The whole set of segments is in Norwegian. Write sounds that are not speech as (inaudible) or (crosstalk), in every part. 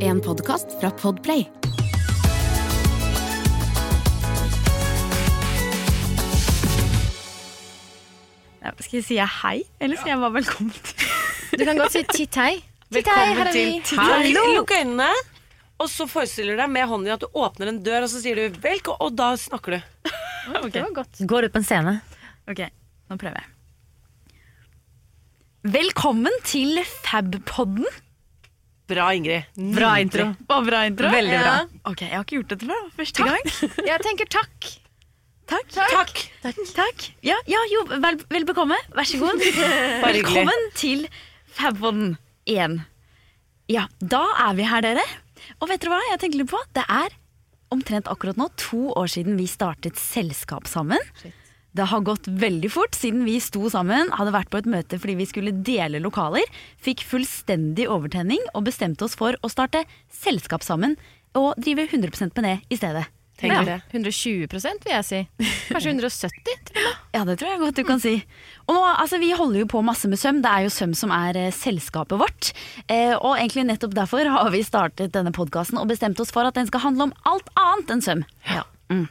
En podkast fra Podplay. Skal jeg si hei, eller skal jeg bare velkommen til Du kan godt si titt hei. (laughs) Titt hei, her er vi. Hallo! Lukk øynene, og så forestiller du deg med hånden din at du åpner en dør, og så sier du 'velk', og da snakker du. (laughs) Okay. Det var godt. Går ut på en scene. ok, nå prøver jeg. Velkommen til Fabpodden. Bra, Ingrid. Bra intro. Bra, bra intro. Veldig bra. Ja. Ok, Jeg har ikke gjort dette før. Første gang. (laughs) Jeg tenker takk. Takk. Takk. Takk. Ja, ja jo, vel, vel bekomme. Vær så god. (laughs) Velkommen til Fabon 1. Ja, da er vi her, dere. Og vet dere hva jeg tenker litt på? Det er omtrent akkurat nå to år siden vi startet selskap sammen. Det har gått veldig fort siden vi sto sammen, hadde vært på et møte fordi vi skulle dele lokaler, fikk fullstendig overtenning og bestemte oss for å starte selskap sammen og drive 100% med det i stedet. Tenker det. 120% vil jeg si. Kanskje 170. Ja, det tror jeg godt du kan si. Og nå, altså, Vi holder jo på masse med søm. Det er jo søm som er eh, selskapet vårt. Eh, og egentlig nettopp derfor har vi startet denne podkasten og bestemt oss for at den skal handle om alt annet enn søm. Ja. Mm.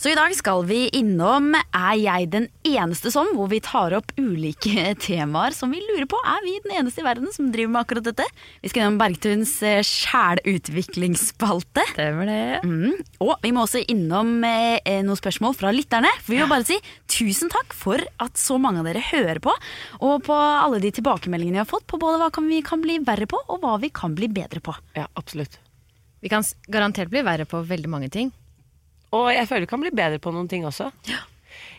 Så i dag skal vi innom Er jeg den eneste som? Hvor vi tar opp ulike (laughs) temaer som vi lurer på. Er vi den eneste i verden som driver med akkurat dette? Vi skal innom Bergtuns eh, sjælutviklingsspalte. Stemmer det. Mm. Og vi må også innom eh, eh, noen spørsmål fra lytterne. For vi vil bare si tusen takk for at så mange av dere hører på. Og på alle de tilbakemeldingene vi har fått på både hva kan vi kan bli verre på, og hva vi kan bli bedre på. Ja, absolutt. Vi kan garantert bli verre på veldig mange ting. Og jeg føler vi kan bli bedre på noen ting også.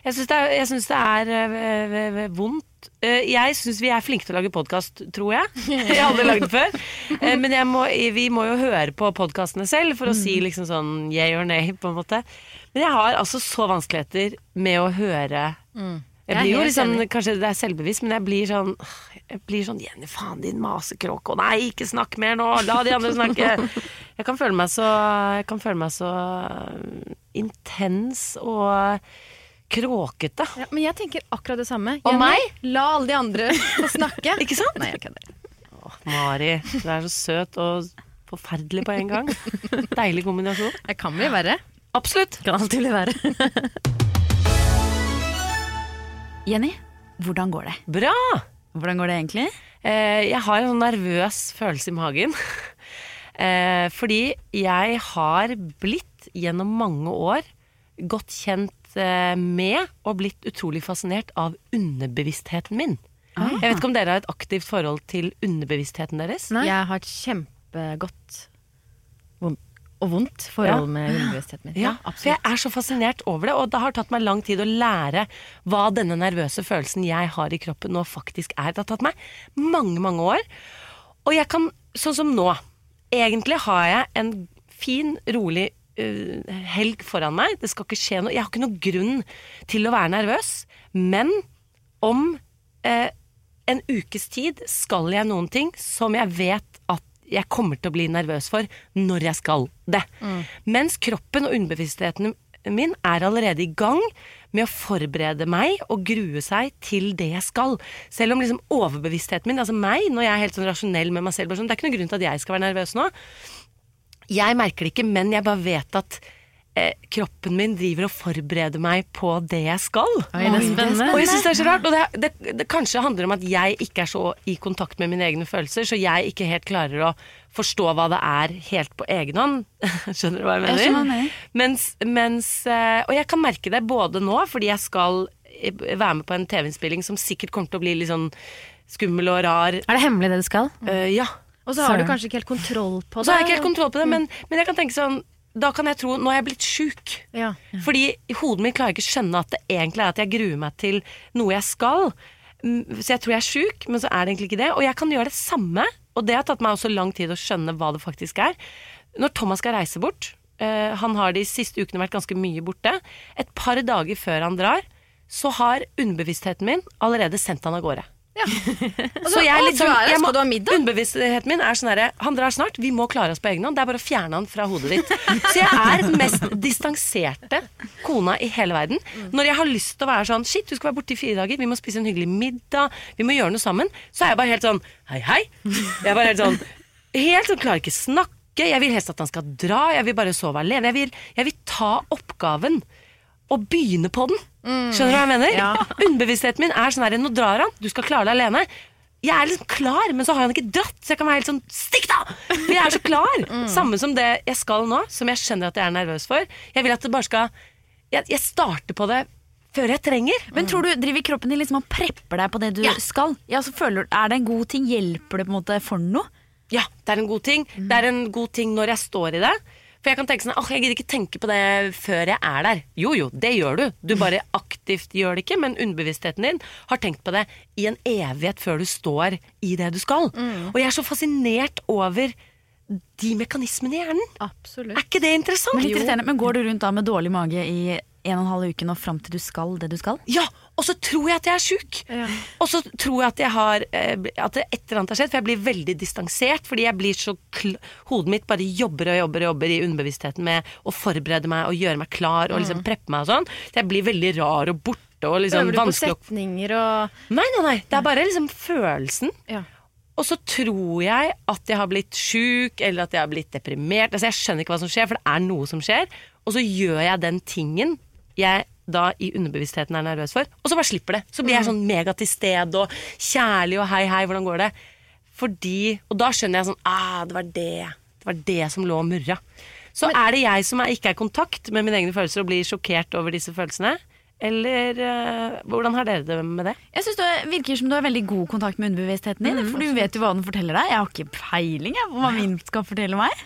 Jeg syns det er, jeg synes det er øh, øh, øh, vondt. Eh, Jeg syns vi er flinke til å lage podkast, tror jeg. (laughs) Jeg har aldri lagd det før. Men må, vi må jo høre på podkastene selv for å si liksom sånn yeah or nay, på en måte. Men jeg har altså så vanskeligheter med å høre mm. Jeg blir jo liksom. Kanskje det er selvbevisst, men jeg blir sånn Jeg blir sånn Jenny, faen din masekråke. Og nei, ikke snakk mer nå! La de andre snakke! Jeg kan føle meg så føle meg så intens og kråkete. Ja, men jeg tenker akkurat det samme. Og meg? La alle de andre få snakke. (laughs) Ikke sant? Nei, jeg kødder. Åh, Mari, du er så søt og forferdelig på en gang. Deilig kombinasjon. Jeg kan bli verre. Absolutt. Kan alltid bli verre. (laughs) Jenny, hvordan går det? Bra! Hvordan går det egentlig? Eh, jeg har en sånn nervøs følelse i magen. Eh, fordi jeg har blitt gjennom mange år godt kjent eh, med og blitt utrolig fascinert av underbevisstheten min. Jeg vet ikke om dere har et aktivt forhold til underbevisstheten deres? Nei. Jeg har et kjempegodt og vondt forhold Ja. med underbevisstheten min. Ja, for jeg er så fascinert over det, og det har tatt meg lang tid å lære hva denne nervøse følelsen jeg har i kroppen nå faktisk er. Det har tatt meg mange, mange år. Og jeg kan, sånn som nå, egentlig har jeg en fin, rolig uh, helg foran meg. Det skal ikke skje noe. Jeg har ikke noen grunn til å være nervøs, men om uh, en ukes tid skal jeg noen ting som jeg vet at jeg kommer til å bli nervøs for når jeg skal det. Mens kroppen og underbevisstheten min er allerede i gang med å forberede meg og grue seg til det jeg skal. Selv om liksom overbevisstheten min, altså meg, når jeg er helt sånn rasjonell med meg selv sånn, Det er ikke noen grunn til at jeg skal være nervøs nå. Jeg merker det ikke, men jeg bare vet at eh, kroppen min driver og forbereder meg på det jeg skal. Oi, det er spennende. Og jeg synes det er så rart. Og det, det, det kanskje handler om at jeg ikke er så i kontakt med mine egne følelser, så jeg ikke helt klarer å forstå hva det er helt på egen hånd. (laughs) Skjønner du hva jeg mener? Jeg skjønner. Mens, mens eh, Og jeg kan merke det både nå, fordi jeg skal eh, være med på en TV-innspilling som sikkert kommer til å bli litt sånn skummel og rar. Er det hemmelig det du skal? Uh, ja. Og så har du kanskje ikke helt kontroll på det. så har jeg ikke helt kontroll på det, men, men jeg kan tenke sånn Da kan jeg tro Nå er jeg blitt sjuk. Ja. Fordi hodet mitt klarer ikke å skjønne at det egentlig er at jeg gruer meg til noe jeg skal. Mm, Så jeg tror jeg er sjuk, men så er det egentlig ikke det. Og jeg kan gjøre det samme og det har tatt meg også lang tid å skjønne hva det faktisk er. Når Thomas skal reise bort, uh, han har de siste ukene vært ganske mye borte, et par dager før han drar, så har underbevisstheten min allerede sendt han av gårde. (laughs) Så jeg er litt sånn jeg må-? Underbevisstheten min er sånn herre Han drar snart, vi må klare oss på egen hånd. Det er bare å fjerne han fra hodet ditt. Så jeg er den mest distanserte kona i hele verden. Når jeg har lyst til å være sånn Shit, du skal være borte i fire dager, vi må spise en hyggelig middag, vi må gjøre noe sammen. Så er jeg bare helt sånn Hei, hei. Jeg er bare helt sånn Helt sånn, klarer ikke snakke. Jeg vil helst at han skal dra. Jeg vil bare sove alene. Jeg vil, jeg vil ta oppgaven og begynne på den. Skjønner du hva jeg mener? Underbevisstheten min er sånn her Nå drar han, du skal klare deg alene. Jeg er liksom klar, men så har han ikke dratt, så jeg kan være helt sånn Stikk, da! For jeg er så klar. (laughs) Samme som det jeg skal nå, som jeg skjønner at jeg er nervøs for. Jeg vil at det bare skal Jeg, jeg starter på det før jeg trenger. Men tror du, driver kroppen din liksom og prepper deg på det du Ja. skal? Ja, så føler, Er det en god ting? Hjelper det på en måte for noe? Ja, det er en god ting. Det er en god ting når jeg står i det. For jeg kan tenke sånn, «Åh, jeg gidder ikke tenke på det før jeg er der. Jo jo, det gjør du. Du bare aktivt gjør det ikke, men underbevisstheten din har tenkt på det i en evighet før du står i det du skal. Og jeg er så fascinert over de mekanismene i hjernen. Absolutt. Er ikke det interessant? Men, men går du rundt da med dårlig mage i en og en halv uke nå fram til du skal det du skal? Ja, og så tror jeg at jeg er sjuk. Og så tror jeg at jeg har eh, At et eller annet har skjedd, for jeg blir veldig distansert. Fordi jeg blir så Hodet mitt bare jobber og jobber og jobber i underbevisstheten med å forberede meg og gjøre meg klar og liksom preppe meg og sånn. Så jeg blir veldig rar og borte og liksom Øver du på vanskelig setninger og Nei, nei, nei. Det er bare liksom følelsen. Ja. Og så tror jeg at jeg har blitt sjuk, eller at jeg har blitt deprimert. Altså Jeg skjønner ikke hva som skjer, for det er noe som skjer. Og så gjør jeg den tingen jeg da i underbevisstheten er nervøs for, og så bare slipper det. Så blir jeg sånn mega til stede og kjærlig og hei, hei, hvordan går det? Fordi Og da skjønner jeg sånn Ah, det var det. Det var det som lå og murra. Så er det jeg som er, ikke er i kontakt med mine egne følelser og blir sjokkert over disse følelsene? Eller eh, hvordan har dere det med det? Jeg synes Det virker som du har veldig god kontakt med underbevisstheten din. for du vet jo hva den forteller deg. Jeg har ikke peiling på hva min skal fortelle meg.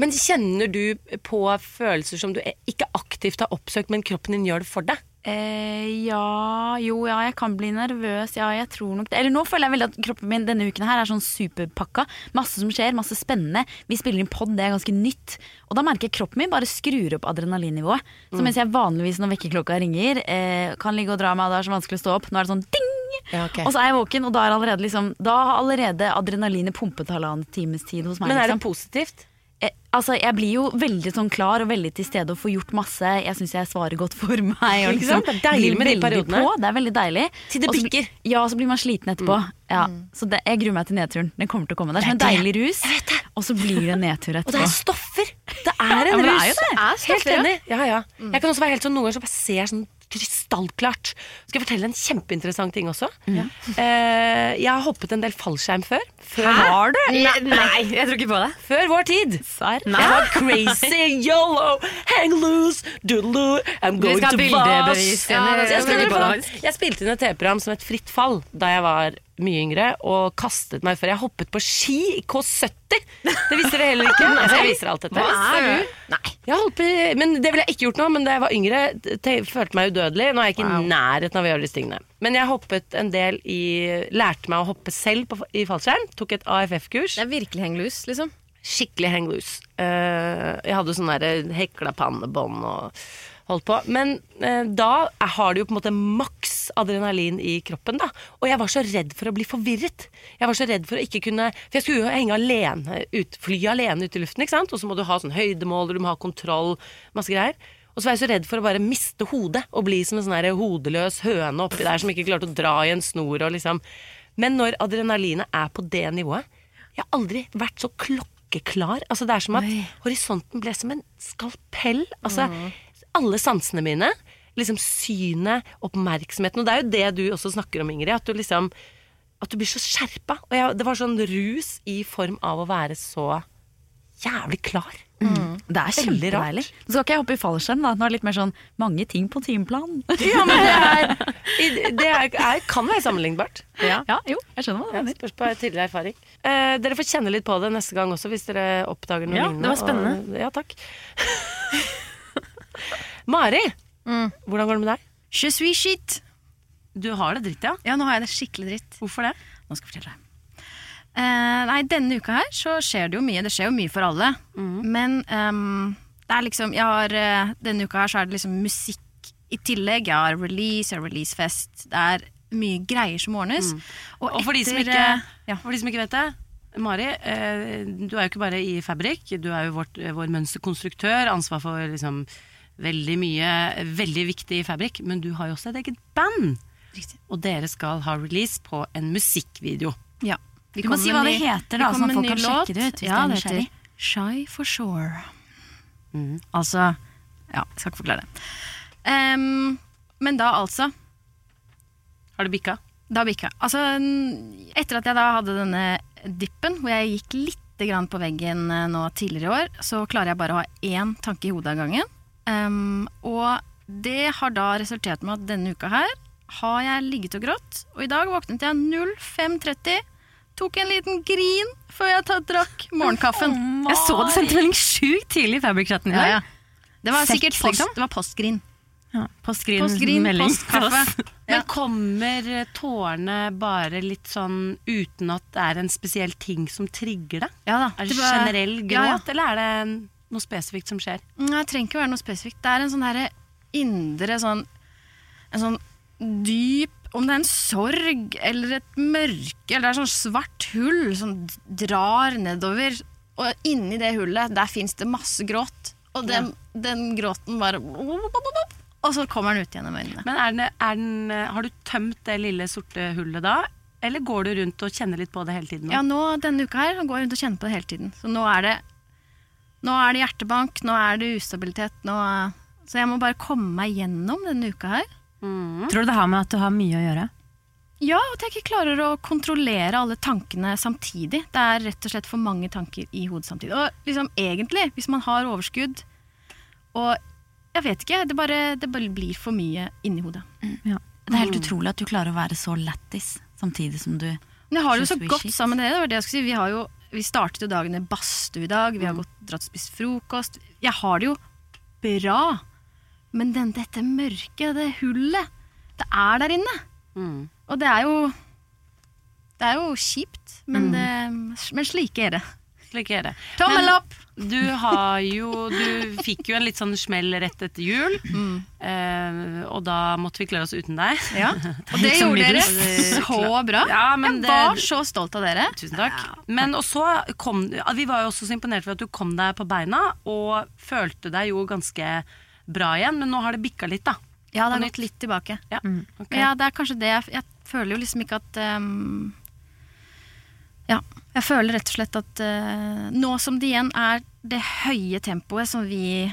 Men kjenner du på følelser som du ikke aktivt har oppsøkt, men kroppen din gjør det for deg? Eh, ja, jo, ja, jeg kan bli nervøs. Ja, jeg tror nok det. Eller nå føler jeg veldig at kroppen min denne uken her er sånn superpakka. Masse som skjer, masse spennende. Vi spiller inn pod, det er ganske nytt. Og da merker jeg kroppen min bare skrur opp adrenalinnivået. Så mens jeg vanligvis når vekkerklokka ringer, eh, kan ligge og dra meg, det er så vanskelig å stå opp, nå er det sånn ding! Ja, okay. Og så er jeg våken, og da, er allerede, liksom, da har allerede adrenalinet pumpet halvannen times tid hos meg. Men er det liksom. positivt? Eh, altså, jeg blir jo veldig sånn klar og veldig til stede og får gjort masse. Jeg syns jeg svarer godt for meg. Og liksom. Det er deilig med de periodene. På. Det er veldig deilig. Til det bikker. Mm. Ja, og så blir man sliten etterpå. Ja, så det, jeg gruer meg til nedturen. Den kommer til å komme. Det er som en deilig rus, og så blir det nedtur nedtur Og det etterpå. er stoffer! Det er Ja, rus. det er jo det. Er stoffer, helt enig. Ja, ja. Jeg kan også være helt sånn noen ganger så bare ser sånn krystallklart. Skal jeg fortelle en kjempeinteressant ting også? Eh, jeg har hoppet en del fallskjerm før. Før, Har du? Nei, nei, jeg tror ikke på det. før vår tid. Serr? Jeg var crazy, yolo, hang loose, doodaloo, I'm going to bildebevis, Ja, Jeg jeg, jeg spilte inn et TV-program som het Fritt fall da jeg var mye yngre, og kastet meg før jeg hoppet på ski i K70. Det visste dere heller ikke. Altså, jeg viser alt dette. Hva er du? Nei. På, men Det ville jeg ikke gjort nå, men da jeg var yngre, følte meg udødelig. Nå er jeg ikke i nærheten av å gjøre disse tingene. Men jeg hoppet en del i Lærte meg å hoppe selv på, i fallskjerm. Tok et AFF-kurs. Det er virkelig hang loose, liksom. Skikkelig hang loose. Uh, jeg hadde sånn hekla pannebånd og holdt på. Men eh, da har du jo på en måte maks adrenalin i kroppen, da. Og jeg var så redd for å bli forvirret. Jeg var så redd for å ikke kunne For jeg skulle jo henge alene ut, fly alene ut i luften, ikke sant. Og så må du ha sånn høydemåler, du må ha kontroll, masse greier. Og så var jeg så redd for å bare miste hodet og bli som en sånn hodeløs høne oppi der som ikke klarte å dra i en snor og liksom Men når adrenalinet er på det nivået Jeg har aldri vært så klokkeklar. Altså Det er som at horisonten ble som en skalpell. Altså alle sansene mine. Liksom synet, oppmerksomheten. Og det er jo det du også snakker om, Ingrid. At du liksom At du blir så skjerpa. Og jeg, det var sånn rus i form av å være så jævlig klar. Det er kjempedeilig. Nå skal ikke jeg hoppe i fallskjerm, da. Nå er det litt mer sånn mange ting på timeplan. Ja, men det, er, det er, (laughs) er, kan være sammenlignbart. Ja, jo, jeg skjønner hva du mener. spørs på tidligere erfaring. Eh, dere får kjenne litt på det neste gang også, hvis dere oppdager noe Ja, lignende. det var spennende. Og, ja, takk. (laughs) Mari, Mm. hvordan går det med deg? Je suis shit. Du har det dritt, ja. Ja, nå har jeg det skikkelig dritt. Hvorfor det? Nå skal jeg fortelle deg. Uh, nei, denne uka her så skjer det jo mye. Det skjer jo mye for alle. Mm. Men um, det er liksom jeg har, eh, Denne uka her så er det liksom musikk i tillegg. Jeg har release, jeg har releasefest. Det er mye greier som ordnes. Mm. Og for de, som ikke, eh, ja. for de som ikke vet det, Mari, uh, du er jo ikke bare i Fabrik, du er jo vårt, vår mønsterkonstruktør, ansvar for liksom veldig mye veldig viktig Fabrik, men du har jo også et eget band. Riktig. Og dere skal ha release på en musikkvideo. Ja. Vi Du må si hva ny- det heter, da, sånn at folk kan låt. sjekke det ut. Ja, det heter. Shy for sure. Mm. Altså Ja, jeg skal ikke forklare det. Um, men da altså Har du bikka? Da bikka. Altså, etter at jeg da hadde denne dippen, hvor jeg gikk litt grann på veggen eh, nå tidligere i år, så klarer jeg bare å ha én tanke i hodet av gangen. Ehm, og det har da resultert med at denne uka her har jeg ligget og grått. Og i dag våknet jeg 05.30, tok en liten grin før jeg tatt, drakk morgenkaffen. Jeg så du sendte melding sjukt tidlig i Fabric-chatten i dag. ja. Det var Sex, sikkert post, liksom? det var postgrin. Ja, Postgrin, Postgrin, melding postkaffe. Men kommer eh, tårene bare litt sånn uten at det er en spesiell ting som trigger det? Ja da. Er det var- generell gråt, Ja, ja. eller er det noe spesifikt som skjer? Nei, det trenger ikke være noe spesifikt. Det er en sånn herre indre sånn En sånn dyp Om det er en sorg eller et mørke eller det er sånn svart hull som drar nedover. Og inni det hullet, der fins det masse gråt. Og den, den gråten bare Og så kommer den ut gjennom øynene. Men er den, er den, har du tømt det lille sorte hullet da? Eller går du rundt og kjenner litt på det hele tiden? nå? Ja, nå, denne uka her går jeg rundt og kjenner på det hele tiden. Så nå er det Nå er det hjertebank, nå er det ustabilitet. Nå, så jeg må bare komme meg gjennom denne uka her. Mm. Tror du det har med at du har mye å gjøre? Ja, at jeg ikke klarer å kontrollere alle tankene samtidig. Det er rett og slett for mange tanker i hodet samtidig. Og liksom egentlig, hvis man har overskudd og Jeg vet ikke, det bare, det bare blir for mye inni hodet. Det er helt utrolig at du klarer å være så lættis samtidig som du Men jeg har det jo så godt sammen med det. Det var det jeg skulle si. Vi, har jo, vi startet jo dagen i badstue i dag. Vi har gått, dratt og spist frokost. Jeg har det jo bra. Men den, dette mørket, det hullet, det er der inne. Mm. Og det er jo Det er jo kjipt, men, det, men slik er det. Er det. Tommel Men- opp! Du har jo Du fikk jo en litt sånn smell rett etter jul. Mm. Eh, og da måtte vi klare oss uten deg. Ja. (laughs) Og det gjorde dere så bra. Ja, men jeg det- var så stolt av dere. Tusen takk. Men også kom Vi var jo også så imponert for at du kom deg på beina, og følte deg jo ganske bra igjen. Men nå har det bikka litt, da. Ja, det har gått litt tilbake. Ja, mm. okay. ja, det er kanskje det jeg, jeg føler jo liksom ikke at um, Ja. Jeg føler rett og slett at uh, nå som det igjen er det høye tempoet som vi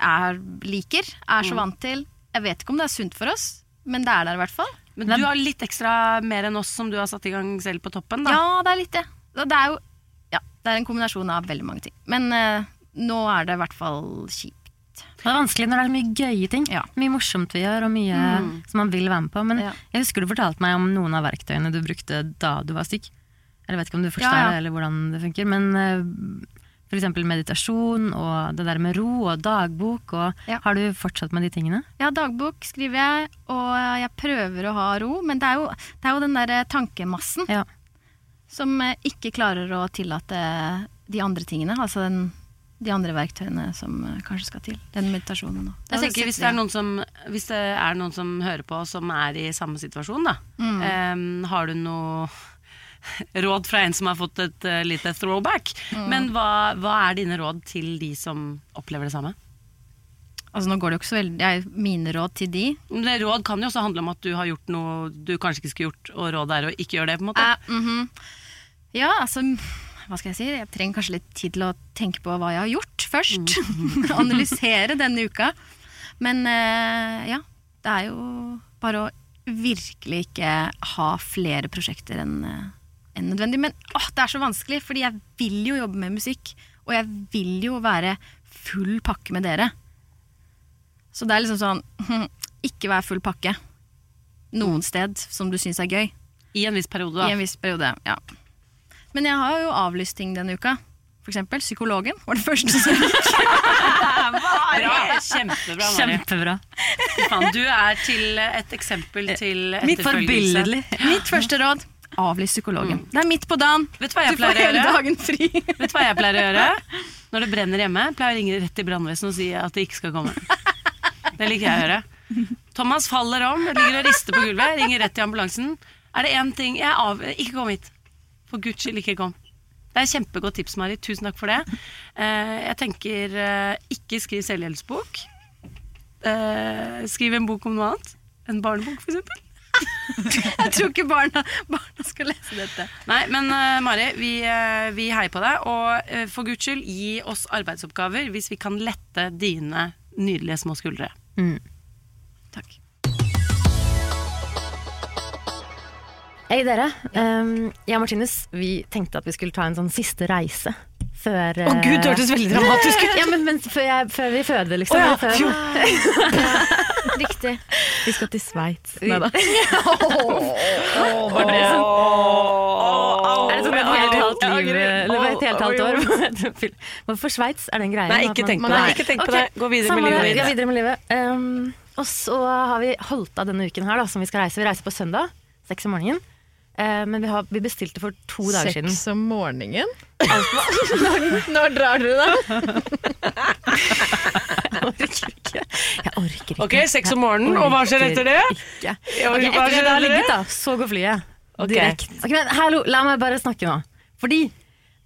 er, liker, er Mm. så vant til Jeg vet ikke om det er sunt for oss, men det er der i hvert fall. Men du har litt ekstra mer enn oss som du har satt i gang selv på toppen, da. Ja, det er litt det. Og Det er jo ja, det er en kombinasjon av veldig mange ting. Men uh, nå er det i hvert fall kjipt. Det er vanskelig når det er mye gøye ting. Ja. Mye morsomt vi gjør, og mye som man vil være med på. Men Ja. jeg husker du fortalte meg om noen av verktøyene du brukte da du var syk. Jeg vet ikke om du forstår Ja, ja. det, eller hvordan det funker. Men uh, for eksempel meditasjon, og det der med ro, og dagbok. Og Ja. Har du fortsatt med de tingene? Ja, dagbok skriver jeg, og jeg prøver å ha ro, men det er jo, det er jo den derre tankemassen Ja. som eh, ikke klarer å tillate de andre tingene, altså den, de andre verktøyene som eh, kanskje skal til. Den meditasjonen og Jeg tenker hvis det, er noen som, hvis det er noen som hører på som er i samme situasjon, da. Mm. Um, har du noe råd fra en som har fått et uh, lite throwback? Mm. Men hva, hva er dine råd til de som opplever det samme? Altså nå går det jo ikke så veldig jeg, Mine råd til de Det råd kan jo også handle om at du har gjort noe du kanskje ikke skulle gjort, og rådet er å ikke gjøre det, på en måte. Uh, mm -hmm. Ja, altså Hva skal jeg si? Jeg trenger kanskje litt tid til å tenke på hva jeg har gjort først. (laughs) (laughs) Analysere denne uka. Men eh, ja, det er jo bare å virkelig ikke ha flere prosjekter enn enn nødvendig. Men åh, det er så vanskelig, fordi jeg vil jo jobbe med musikk. Og jeg vil jo være full pakke med dere. Så det er liksom sånn Ikke vær full pakke. Noen sted som du syns er gøy. I en viss periode, I en viss periode, ja. Men jeg har jo avlyst ting denne uka. For eksempel psykologen var det første som (laughs) Bra. Kjempebra, Mari. Kjempebra. Du er til et eksempel til Mitt etterfølgelse. forbilledlig. Mitt første råd Avlyst psykologen. Det er midt på dagen. Vet du hva jeg Du pleier å gjøre? dagen fri. Vet du hva jeg pleier å gjøre? Når det brenner hjemme, pleier jeg å ringe rett til brannvesenet og si at det ikke skal komme. Det liker jeg å gjøre. Thomas faller om, ligger og rister på gulvet, ringer rett til ambulansen. Er det én ting jeg av... Ikke kom hit. For guds skyld, ikke kom. Det er et kjempegodt tips, Mari. Tusen takk for det. Eh, jeg tenker eh, ikke skriv selvhjelpsbok. Eh, skriv en bok om noe annet. En barnebok, for eksempel. (laughs) Jeg tror ikke barna, barna skal lese dette. Nei, men uh, Mari, vi, uh, vi heier på deg. Og uh, for guds skyld, gi oss arbeidsoppgaver hvis vi kan lette dine nydelige små skuldre. Takk. Hei dere. Um, jeg og Martinus vi tenkte at vi skulle ta en sånn siste reise før Å gud, det hørtes veldig dramatisk ut! (laughs) Ja, men, men før, jeg, før vi føder, liksom. Å ja, før- (laughs) Riktig. Vi skal til Sveits. Nei da. (laughs) (laughs) Var det sånn? Er det sånn et helt halvt liv Eller et helt halvt år? Hvorfor (laughs) Sveits? Er det en greie? Nei, ikke tenk på det. Ikke tenk på det. Gå videre med livet. Gå videre med livet. Um, og så har vi holdt av denne uken her, da, som vi skal reise. Vi reiser på søndag, seks om morgenen. Eh, men vi, har, vi bestilte for to dager siden. Seks om morgenen? (laughs) (laughs) når, når drar dere, da? Jeg orker ikke. Jeg orker ikke. Ok, seks om morgenen, og hva skjer etter det? Ikke. Okay, etter det har ligget, da, så går flyet. Okay. Direkte. Okay, men hallo, la meg bare snakke nå. Fordi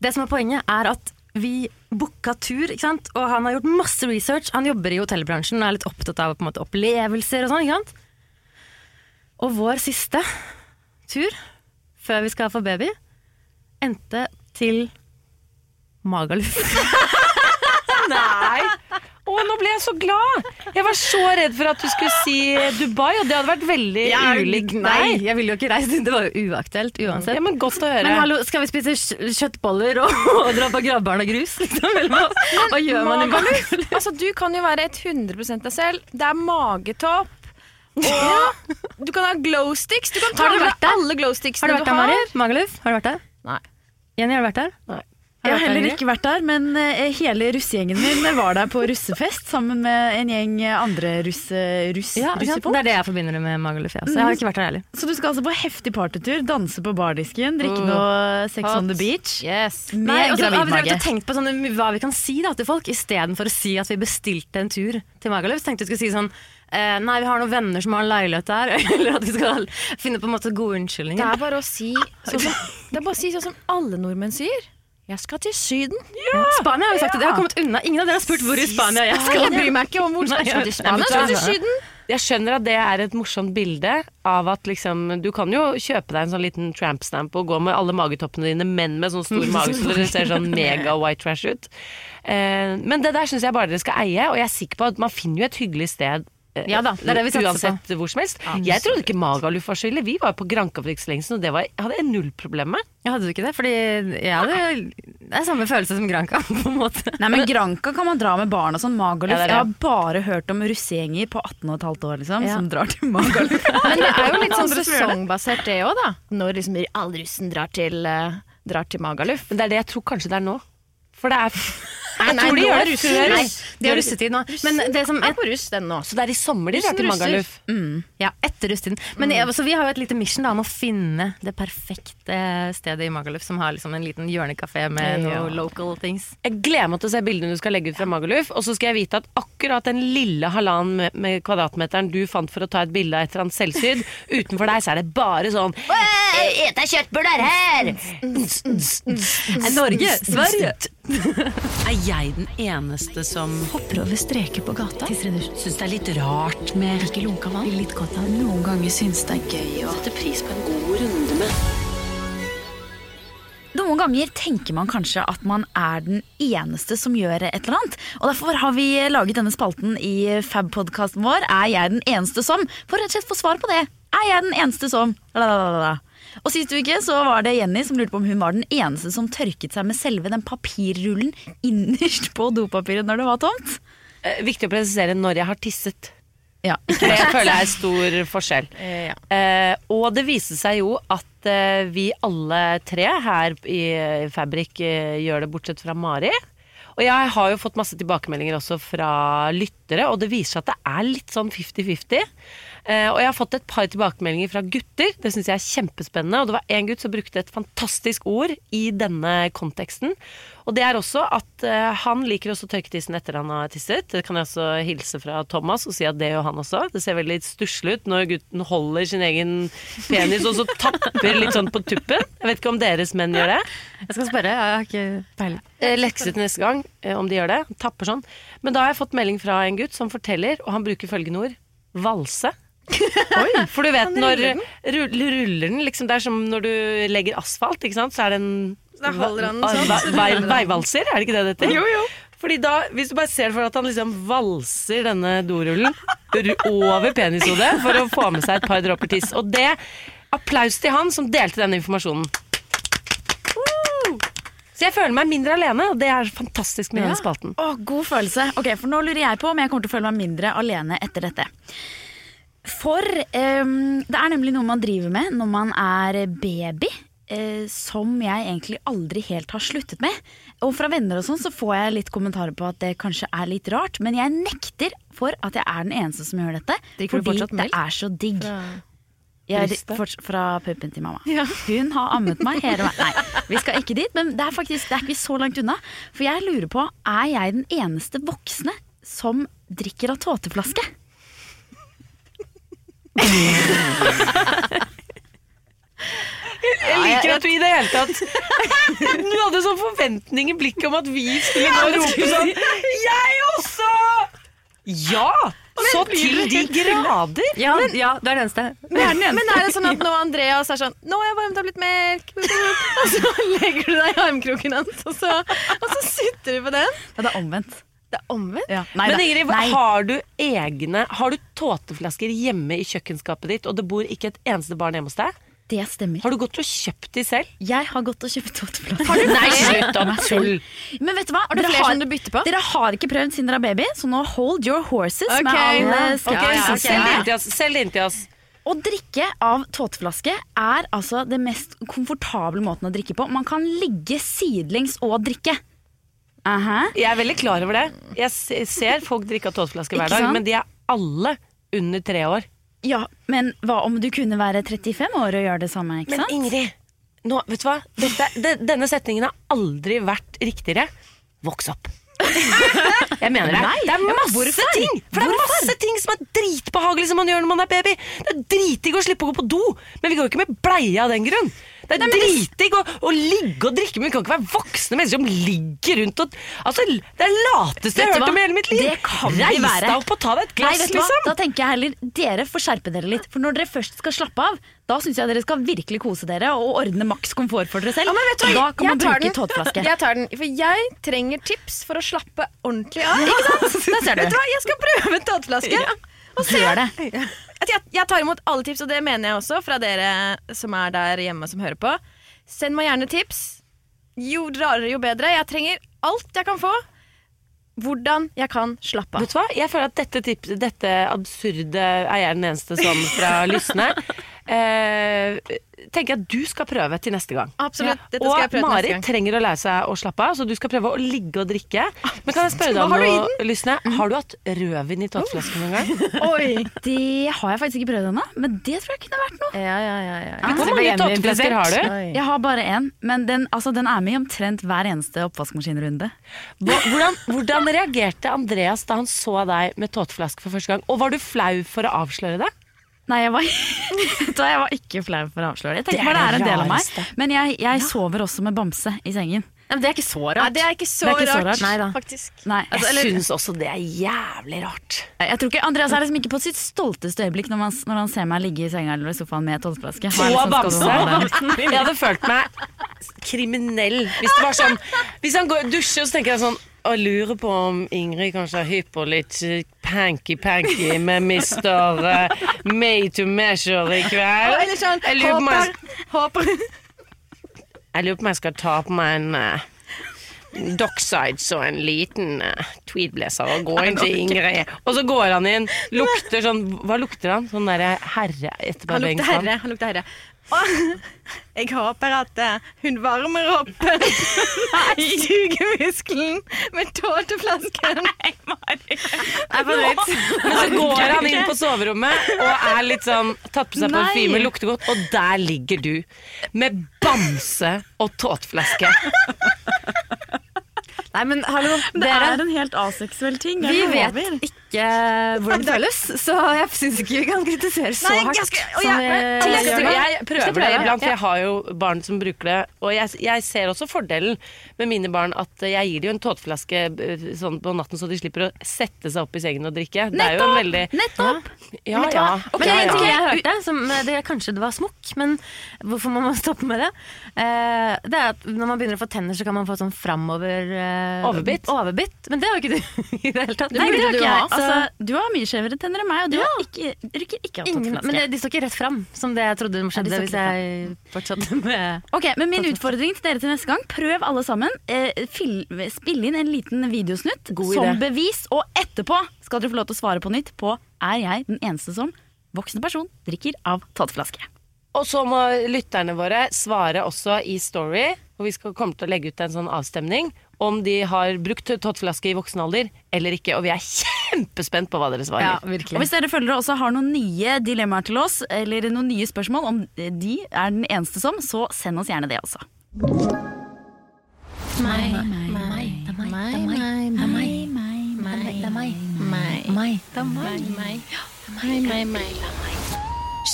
det som er poenget, er at vi booka tur, ikke sant? og han har gjort masse research. Han jobber i hotellbransjen og er litt opptatt av på en måte, opplevelser og sånn. ikke sant? Og vår siste tur, før vi skal få baby, endte til Magaluf. (laughs) Nei! Å, nå ble jeg så glad! Jeg var så redd for at du skulle si Dubai, og det hadde vært veldig ulikt Nei, jeg ville jo ikke reise. Det var jo uaktuelt uansett. Ja, men Godt å høre. Men hallo, skal vi spise kjøttboller og, og dra på Gravbarn og grus? Liksom? Hva, gjør man i? Magaluf? Altså, du kan jo være 100 deg selv. Det er magetopp. Og du kan ha glow sticks. Du kan ta Har du med vært der? alle glow sticksene du du vært der. Mari? Magaluf? Har du vært der? Nei. Jenny, har du vært der? Nei. Jeg har heller ikke vært der, men eh, hele russegjengen min var der på russefest sammen med en gjeng andre russe, russ, Ja, ikke sant? russefolk. det er det jeg forbinder med Magaluf. Ja. Så jeg har ikke vært der heller. Så du skal altså på heftig partytur, danse på bardisken, drikke Oh. noe Sex Hot. on the beach Yes. med Nei, og så har vi drevet og tenkt på sånne, hva vi kan si da, til folk, istedenfor å si at vi bestilte en tur til Magaluf. Så tenkte vi skulle si sånn eh, Nei, vi har noen venner som har en leilighet der. (laughs) Eller at vi skal finne på en måte gode unnskyldninger. Det er bare å si sånn som, det er bare å si sånn som alle nordmenn sier. Jeg skal til Syden. Spania har jo sagt det. Jeg har kommet unna. Ingen av dere har spurt hvor i Spania jeg skal. Jeg bryr meg ikke om hvor skal jeg til Spania. Jeg skal til Syden. Jeg skjønner at det er et morsomt bilde av at liksom Du kan jo kjøpe deg en sånn liten tramp-stamp og gå med alle magetoppene dine, men med sånn stor mage så dere ser sånn mega white trash ut. Eh, men det der syns jeg bare dere skal eie, og jeg er sikker på at man finner jo et hyggelig sted. Eh, Ja da, det er det vi satser Uansett hvor som helst. Jeg trodde ikke Magaluf var skyldig. Vi var på Granka for ikke så lenge siden, og det var, hadde jeg null problem med. Ja, hadde du ikke det? Fordi jeg hadde, det er samme følelse som Granka, (laughs) på en måte. Nei, men Granka kan man dra med barn og sånn. Magaluf. Ja. Jeg har bare hørt om russegjenger på 18 15 år liksom, Ja. som drar til Magaluf. (laughs) Men det er jo litt sånn sesongbasert det òg, da. Når liksom all russen drar til, eh, drar til Magaluf. Men det er det jeg tror kanskje det er nå. For det er Nei, Jeg tror de gjør er det før. De har russetid nå. Men det som er på russ den nå. Så det er i sommer de drar til. Magaluf. Ja, etter russetiden. Men Mm. jeg, så vi har jo et lite mission da, om å finne det perfekte stedet i Magaluf som har liksom en liten hjørnekafé med Ja. noe local things. Jeg gleder meg til å se bildene du skal legge ut fra Magaluf. Og så skal jeg vite at akkurat den lille halvannen med, med kvadratmeteren du fant for å ta et bilde av et eller annet selvsydd, utenfor deg så er det bare sånn Ete kjøttbuller her! Norge! Sverige! (laughs) Er jeg den eneste som Hopper over streker på gata. syns det er litt rart med Ikke lunka vann. Litt godt av. Noen ganger syns det er gøy å sette pris på en god runde med Noen ganger tenker man kanskje at man er den eneste som gjør et eller annet. Og Derfor har vi laget denne spalten i Fab-podkasten vår Er jeg den eneste som? For rett og slett få svar på det. Er jeg den eneste som? Lalalala. Og Sist uke så var det Jenny som lurte på om hun var den eneste som tørket seg med selve den papirrullen innerst på dopapiret når det var tomt. Eh, Viktig å presisere når jeg har tisset. Ja, Det (laughs) det føler jeg er stor forskjell. Eh, (laughs) ja. Eh, og det viste seg jo at eh, vi alle tre her i Fabrik eh, gjør det, bortsett fra Mari. Og jeg har jo fått masse tilbakemeldinger også fra lyttere, og det viser seg at det er litt sånn 50-50. Eh, og jeg har fått et par tilbakemeldinger fra gutter. Det syns jeg er kjempespennende. Og det var en gutt som brukte et fantastisk ord i denne konteksten. Og det er også at eh, han liker også å tørke tissen etter han har tisset. Det kan jeg også hilse fra Thomas og si at det gjør han også. Det ser veldig stusslig ut når gutten holder sin egen penis og så tapper litt sånn på tuppen. Jeg vet ikke om deres menn gjør det. Jeg skal spørre, jeg har ikke peiling. Eh, Lekse til neste gang om de gjør det. Tapper sånn. Men da har jeg fått melding fra en gutt som forteller, og han bruker følgende ord valse. (laughs) For du vet når rull- ruller den liksom Det er som når du legger asfalt, ikke sant? Så er det en han sånn, vei. Veivalser, er det ikke det det heter? Jo, jo. Fordi da, hvis du bare ser for deg at han liksom valser denne dorullen over penishodet for å få med seg et par dråper tiss. Og det Applaus til han som delte den informasjonen. Så jeg føler meg mindre alene, og det er fantastisk med denne spalten. Å, god følelse. Ok, For nå lurer jeg på om jeg kommer til å føle meg mindre alene etter dette. For um, det er nemlig noe man driver med når man er baby. eh, som jeg egentlig aldri helt har sluttet med. Og fra venner og sånn så får jeg litt kommentarer på at det kanskje er litt rart, men jeg nekter for at jeg er den eneste som gjør dette. Drikker fordi det melk? er så digg. Jeg, Brystet? fra puppen til mamma. Hun har ammet meg hele veien. (laughs) Nei, vi skal ikke dit, men det er faktisk det er ikke så langt unna. For jeg lurer på, er jeg den eneste voksne som drikker av tåteflaske? Jeg liker at du i det hele tatt (laughs) Du hadde sånn forventning i blikket om at vi skulle gå og rope sånn Jeg også! Ja! Så til de grader. Ja, ja, du er den eneste. Men, men er det sånn at nå Andreas er sånn 'Nå har jeg varmet opp litt melk', (laughs) og så legger du deg i armkroken hans, og så, og så sitter du på den? Ja, det er omvendt. Det er omvendt. Ja. Nei, Men. Ingrid, Nei. har du egne Har du tåteflasker hjemme i kjøkkenskapet ditt, og det bor ikke et eneste barn hjemme hos deg? Det stemmer. Har du gått og kjøpt de selv? Jeg har gått og kjøpt tåteflasker. Nei, slutt å tull! Men vet du hva? Har du Dere flere som du bytter på? Dere har ikke prøvd siden dere er baby, så nå hold your horses okay. med alle Ja. Okay, Ok, ja, så ok. Selg det inn til oss. Selg det inn til oss. Å drikke av tåteflaske er altså det mest komfortable måten å drikke på. Man kan ligge sidelengs og drikke. Aha. Jeg er veldig klar over det. Jeg ser folk drikke av tåteflaske hver dag, men de er alle under tre år. Ja, men hva om du kunne være 35 år og gjøre det samme, ikke Men sant? Ingrid, nå, vet du hva? Dette, de, denne setningen har aldri vært riktigere. Voks opp. (laughs) Jeg mener det. det er masse ting For det er masse ting som er dritbehagelig som man gjør når man er baby. Det er dritdigg å slippe å gå på do, men vi går jo ikke med bleie av den grunn. Det er dritdigg å, å ligge og drikke, men vi kan ikke være voksne mennesker som ligger rundt og Altså, Det er det lateste jeg har hørt om i hele mitt liv. Det kan Reis være. deg opp og ta deg et glass, Nei, liksom. Da tenker jeg heller dere får skjerpe dere litt. For når dere først skal slappe av, da syns jeg dere skal virkelig kose dere og ordne maks komfort for dere selv. Ja, du da kan man bruke tåteflaske. Jeg tar den, for jeg trenger tips for å slappe ordentlig av. Ikke sant? (laughs) Der ser du. Vet du hva, jeg skal prøve tåteflaske. Og se. Gjør det. Jeg, tar imot alle tips, og det mener jeg også fra dere som er der hjemme som hører på. Send meg gjerne tips. Jo rarere, jo bedre. Jeg trenger alt jeg kan få. Hvordan jeg kan slappe av. Vet du hva? Jeg føler at dette, tipset, dette absurde er jeg den eneste som fra lystne. Eh, tenker jeg at du skal prøve til neste gang. Absolutt. Dette og skal jeg prøve neste Marit trenger å lære seg å slappe av, så du skal prøve å ligge og drikke. Men kan jeg spørre deg om har du noe, Lysne? Har du hatt rødvin i tåteflasken noen gang? (laughs) Oi. Det har jeg faktisk ikke prøvd ennå, men det tror jeg kunne vært noe. Ja, ja, ja, ja. Hvor mange tåteflasker har du? Jeg har bare én, men den, altså, den er med i omtrent hver eneste oppvaskmaskinrunde. Hvordan, hvordan reagerte Andreas da han så deg med tåteflaske for første gang? Og var du flau for å avsløre det? Nei, jeg var, (laughs) jeg var ikke flau for å avsløre det. Jeg Det tenker er bare det er en del av meg. Men jeg, jeg sover også med bamse i sengen. Nei, men det er ikke så Nei, rart. det er ikke så, er ikke så rart, rart. Nei da. faktisk. Nei, Jeg eller- syns også det er jævlig rart. Jeg tror ikke, Andreas er liksom ikke på sitt stolteste øyeblikk når, man, når han ser meg ligge i senga eller i sofaen med tolvflaske. Han Og liksom? Jeg hadde følt meg kriminell hvis det var sånn Hvis han går og dusjer, så tenker jeg sånn og lurer på om Ingrid kanskje er hypp på litt panky-panky (laughs) med Mr. eh, Made to Measure i kveld. Eller sånn Jeg lurer på håper, (laughs) jeg lurer på om jeg skal ta på meg en uh, Docksides og en liten uh, tweedblazer og gå inn til Ingrid. Og så går han inn, lukter sånn Hva lukter han? Sånn derre herre Han lukter herre. Han lukter herre. Jeg håper at eh, hun varmer opp (laughs) sugemuskelen med tåteflasken. Nei, Mari. Men så går han inn på soverommet og er litt sånn tatt på seg parfyme, lukter godt, og der ligger du med bamse og tåteflaske. Nei, men hallo, Det dere. er en helt aseksuell ting. Vi vet ikke hvordan det føles, så jeg syns ikke vi kan kritisere så Nei, hardt. jeg skal- å, ja, men, jeg Jeg, jeg prøver det iblant, for jeg har jo barn som bruker det. Og jeg, jeg ser også fordelen med mine barn at jeg gir dem en tåteflaske eh, sånn på natten, så de slipper å sette seg opp i sengen og drikke. Det er jo en veldig Nettopp! Ja, ja. Men ja, en ting ja. jeg hørte, som det, kanskje det var smokk, men hvorfor må man (laughs) stoppe med det? Eh, det er at når man begynner å få tenner, så kan man få sånn framover eh, Overbitt. overbitt. Men det har jo ikke du (laughs) i det hele tatt. Det burde har du ikke jeg, Altså, du har mye skjevere tenner enn meg, og du har ikke, rykker ikke av Ingen, tåteflaske. men det, de står ikke rett fram, som det jeg trodde skjedde ja, hvis jeg fortsatte med Ok, men Min utfordring til dere til neste gang, prøv alle sammen. Eh, fil, spill inn en liten videosnutt God som idé. bevis, og etterpå skal dere få lov til å svare på nytt på er jeg den eneste som voksen person drikker av tåteflaske. Og så må lytterne våre svare også i Story, og vi skal komme til å legge ut en sånn avstemning om de har brukt tåteflaske i voksen alder eller ikke. Og vi er kjempespent på hva dere svarer. Og. Hvis dere følgere også har noen nye dilemmaer til oss, eller noen nye spørsmål om de er den eneste som, så send oss gjerne det også.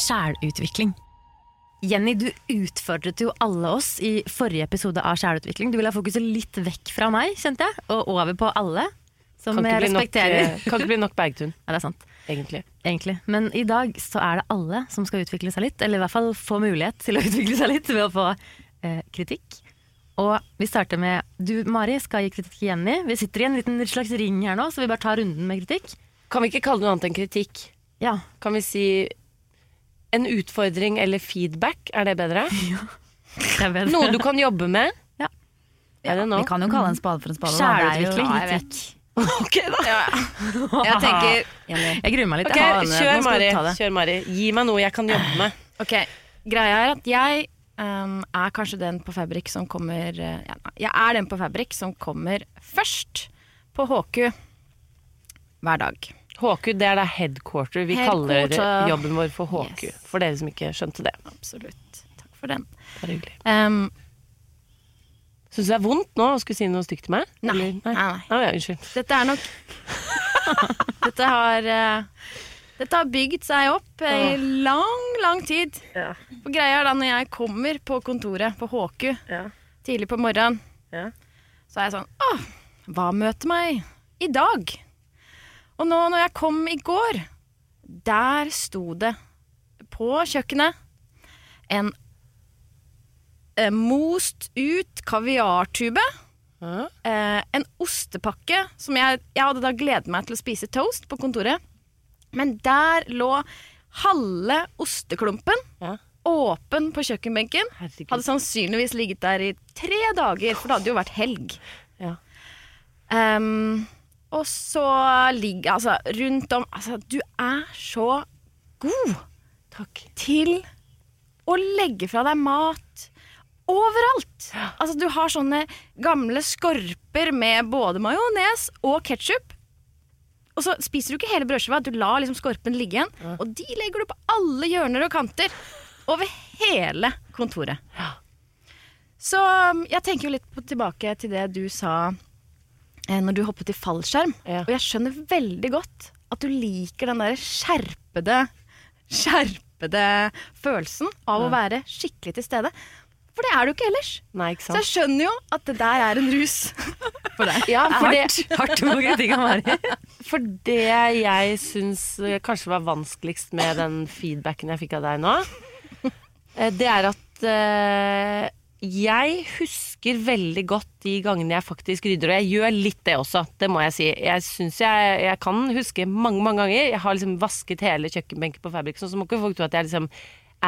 Sjælutvikling. Jenny, du utfordret jo alle oss i forrige episode av Sjælutvikling. Du ville ha fokuset litt vekk fra meg, kjente jeg, og over på alle. Som Kan jeg respekterer. nok, eh, kan ikke bli nok Bergtun, (laughs) Ja, det er sant. egentlig. Egentlig. Men i dag så er det alle som skal utvikle seg litt, eller i hvert fall få mulighet til å (laughs) utvikle seg litt ved å få eh, kritikk. Og vi starter med du, Mari, skal gi kritikk til Jenny. Vi sitter i en liten slags ring her nå, så vi bare tar runden med kritikk. Kan vi ikke kalle det noe annet enn kritikk? Ja. Kan vi si en utfordring eller feedback? Er det bedre? (laughs) Det er bedre. Noe du kan jobbe med? Ja. Er det nå? Vi kan jo kalle en spade for en spade. jo- Ja, jeg vet. (laughs) Ok, da. (laughs) Jeg tenker Jeg gruer meg litt. Ok, Jeg har denne. kjør Mari. Kjør Mari. Gi meg noe jeg kan jobbe med. Ok, greia er at jeg um, er kanskje den på Fabrik som kommer eh, ja, Jeg er den på Fabrik som kommer først på HQ hver dag. HQ, det er da headquarter. Vi Headquarter. kaller jobben vår for HQ. Yes. For dere som ikke skjønte det. Absolutt. Takk for den. Bare hyggelig. Um, Syns du det er vondt nå å skulle si noe stygt til meg? Nei. Eller- Nei, nei. Å, ja, unnskyld. dette er nok (laughs) Dette har uh, Dette har bygd seg opp i lang, lang tid. Ja. For greia er da når jeg kommer på kontoret på HQ Ja. tidlig på morgenen, Ja. så er jeg sånn Åh, hva møter meg i dag? Og nå når jeg kom i går, der sto det på kjøkkenet en eh, most ut kaviartube. Eh, en ostepakke som jeg, jeg hadde da gledet meg til å spise toast på kontoret. Men der lå halve osteklumpen Ja. åpen på kjøkkenbenken. Herregud. Hadde sannsynligvis ligget der i tre dager, for det hadde jo vært helg. Ja. Ehm, og så ligger altså rundt om Altså, du er så god Takk. til å legge fra deg mat overalt. Altså, du har sånne gamle skorper med både majones og ketsjup. Og så spiser du ikke hele brødskiva, du lar liksom skorpen ligge igjen. Og de legger du på alle hjørner og kanter over hele kontoret. Så um, jeg tenker jo litt på, tilbake til det du sa når du hoppet i fallskjerm. Ja. Og jeg skjønner veldig godt at du liker den der skjerpede, skjerpede følelsen av å være skikkelig til stede. For det er du ikke ellers. Nei, ikke Så jeg skjønner jo at det der er en rus (laughs) for deg. Ja, for det, Hardt på ting Mari. (laughs) for det jeg syns eh, kanskje var vanskeligst med den feedbacken jeg fikk av deg nå, eh, det er at eh, jeg husker veldig godt de gangene jeg faktisk rydder, og jeg gjør litt det også, det må jeg si. Jeg syns jeg, jeg kan huske mange, mange ganger. Jeg har liksom vasket hele kjøkkenbenken på fabrikken så må ikke folk tro at jeg liksom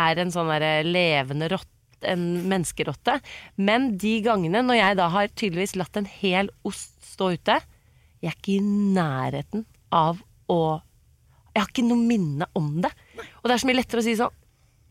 er en sånn der levende rotte, en menneskerotte. Men de gangene når jeg da har tydeligvis latt en hel ost stå ute, jeg er ikke i nærheten av å Jeg har ikke noe minne om det. Og det er så mye lettere å si sånn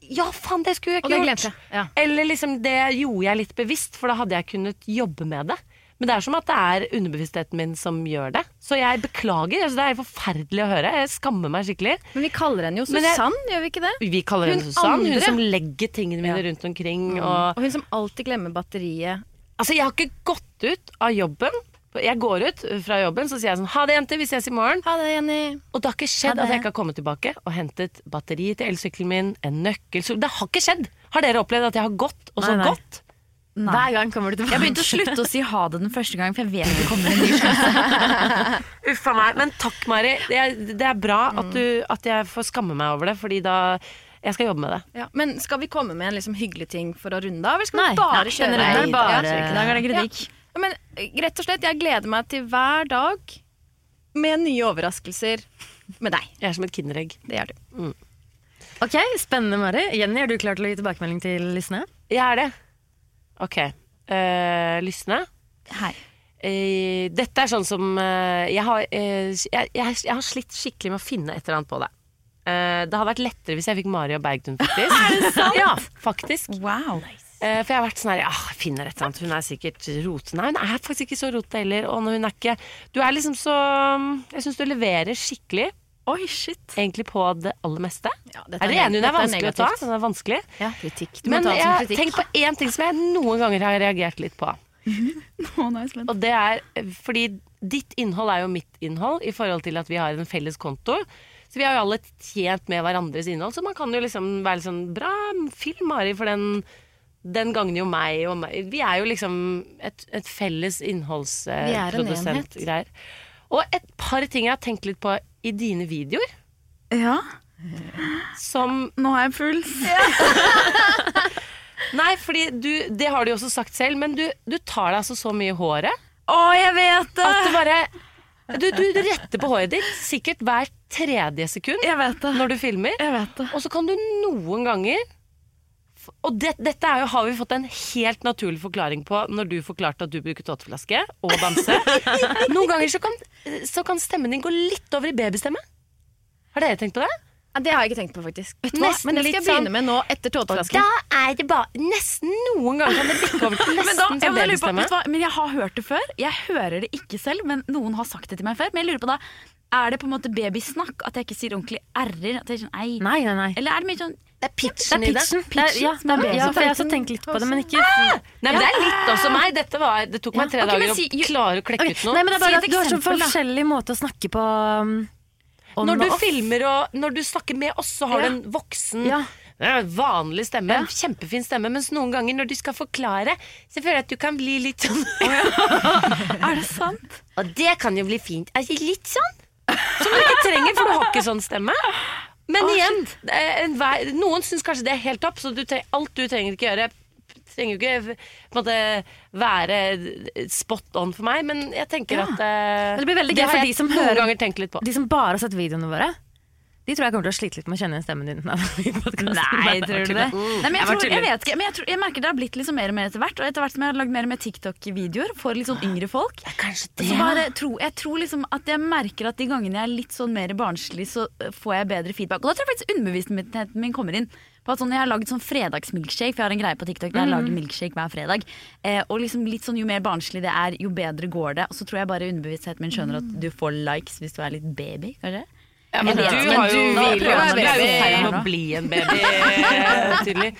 Ja, faen, det skulle jeg ikke gjort. jeg. Ja. Eller liksom, det gjorde jeg litt bevisst, for da hadde jeg kunnet jobbe med det. Men det er som at det er underbevisstheten min som gjør det. Så jeg beklager. Altså, det er forferdelig å høre. Jeg skammer meg skikkelig. Men vi kaller henne jo Susann, gjør vi ikke det? Vi kaller henne Susann, hun som legger tingene mine rundt omkring. Og, Og hun som alltid glemmer batteriet. altså, jeg har ikke gått ut av jobben. Jeg går ut fra jobben, så sier jeg sånn Ha det, jenter, vi ses i morgen. Ha det, Jenny. Og det har ikke skjedd at jeg ikke har kommet tilbake og hentet batteri til elsykkelen min, en nøkkel så Det har ikke skjedd! Har dere opplevd at jeg har gått, og så Nei, nei. gått? Nei. Hver gang kommer du tilbake. Jeg begynte å slutte å si ha det den første gang, for jeg vet det kommer en ny (laughs) sjanse. Uff a meg. Men takk, Mari. Det er, det er bra at, du, at jeg får skamme meg over det, fordi da Jeg skal jobbe med det. Ja, men skal vi komme med en liksom hyggelig ting for å runde av, eller skal Nei, vi bare nei, kjøre Nei, bare- Ja, er det kritikk. Ja, men eh, rett og slett, jeg gleder meg til hver dag med nye overraskelser med deg. Jeg er som et kinderegg. Det gjør du. Ok, Spennende, Mari. Jenny, er du klar til å gi tilbakemelding til lysene? Jeg er det. Ok. Uh, lysne. Hei. Uh, dette er sånn som uh, jeg, har, uh, jeg, jeg, jeg har slitt skikkelig med å finne et eller annet på det. Eh, det hadde vært lettere hvis jeg fikk Mari og Bergtun, faktisk. (laughs) er det sant? Ja, faktisk. Wow. Eh, for jeg har vært sånn her Ja, jeg finner et eller annet. Hun er sikkert rotete. Nei, hun er faktisk ikke så rotete heller. Og når hun er ikke Du er liksom så Jeg syns du leverer skikkelig, Oi, shit. egentlig, på det aller meste. Ja, dette Er dere enige? Hun er vanskelig å ta? Den er vanskelig. Ja, kritikk. Du må Men ta det jeg kritikk. tenk på én ting som jeg noen ganger har reagert litt på. (laughs) Nå er. Og det er eh, fordi ditt innhold er jo mitt innhold i forhold til at vi har en felles konto. Så vi har jo alle tjent med hverandres innhold, så man kan jo liksom være litt sånn Bra film, Mari, for den, den gagner jo meg og meg. Vi er jo liksom et, et felles er innholdsprodusentgreier. Og et par ting jeg har tenkt litt på i dine videoer, Ja, som nå har jeg puls. Nei, fordi du, det har du jo også sagt selv, men du, du tar deg altså så mye i håret. Å, jeg vet det! At du bare du, du, du retter på håret ditt sikkert hver tredje sekund Jeg vet det. når du filmer. Jeg vet det. Og så kan du noen ganger Og det, dette jo, har vi fått en helt naturlig forklaring på når du forklarte at du bruker tåteflaske og bamse. (laughs) noen ganger så kan, så kan stemmen din gå litt over i babystemme. Har dere tenkt på det? Ja, det har jeg ikke tenkt på, faktisk. Nesten men det skal jeg begynne sånn- med nå etter tåteflasken. da er det bare Nesten noen ganger kan det bikke over til (laughs) Men, da, nesten men, jeg lurer på, babystemme. vet men jeg har hørt det før. Jeg hører det ikke selv, men noen har sagt det til meg før. Men jeg lurer på da, er det på en måte babysnakk? At jeg ikke sier ordentlig r-er? Jeg er sånn. Nei, nei, nei. Eller er det mye sånn Det er pitchen, Det er pitchen. Det er, ja, er det er, ja, for jeg har også tenkt litt på det, men ikke Nei, men det er litt også meg. Dette var, det tok meg tre okay, dager si- å klare å klekke okay, ut noe. Nei, men det er bare Si et at du har så forskjellig måte å snakke på um, Når du off. filmer og når du snakker med oss, så har Ja. du en voksen, Ja. vanlig stemme. Ja. kjempefin stemme. Mens noen ganger når du skal forklare, så føler jeg at du kan bli litt sånn (laughs) Er det sant? Og det kan jo bli fint. Altså, litt sånn. Som du ikke trenger, for du har ikke sånn stemme. Men igjen, er en noen syns kanskje det er helt topp, så du tre alt du trenger ikke gjøre trenger jo ikke måte, være spot on for meg, men jeg tenker Ja. at uh, Det blir veldig gøy for de som hører-. De som bare har sett videoene våre, de tror jeg kommer til å slite litt med å kjenne igjen stemmen din. (laughs) Nei, tror du det? Nei, men jeg, tror, jeg vet ikke, men jeg, tror, jeg merker det har blitt liksom mer og mer etter hvert. Og etter hvert som jeg har lagd mer og mer TikTok-videoer for litt sånn yngre folk. Kanskje Så bare tro, jeg tror liksom at jeg merker at de gangene jeg er litt sånn mer barnslig, så øh, får jeg bedre feedback. Og da tror jeg faktisk underbevisstheten min kommer inn. På at sånn, Jeg har lagd sånn fredagsmilkshake, for jeg har en greie på TikTok der jeg lager milkshake hver fredag. Eh, og liksom litt sånn Jo mer barnslig det er, jo bedre går det. Og så tror jeg bare underbevisstheten min skjønner at du får likes hvis du er litt baby, kanskje. Ja, men vet, du har jo du du vil jo være baby. Du er å bli en baby, tydelig.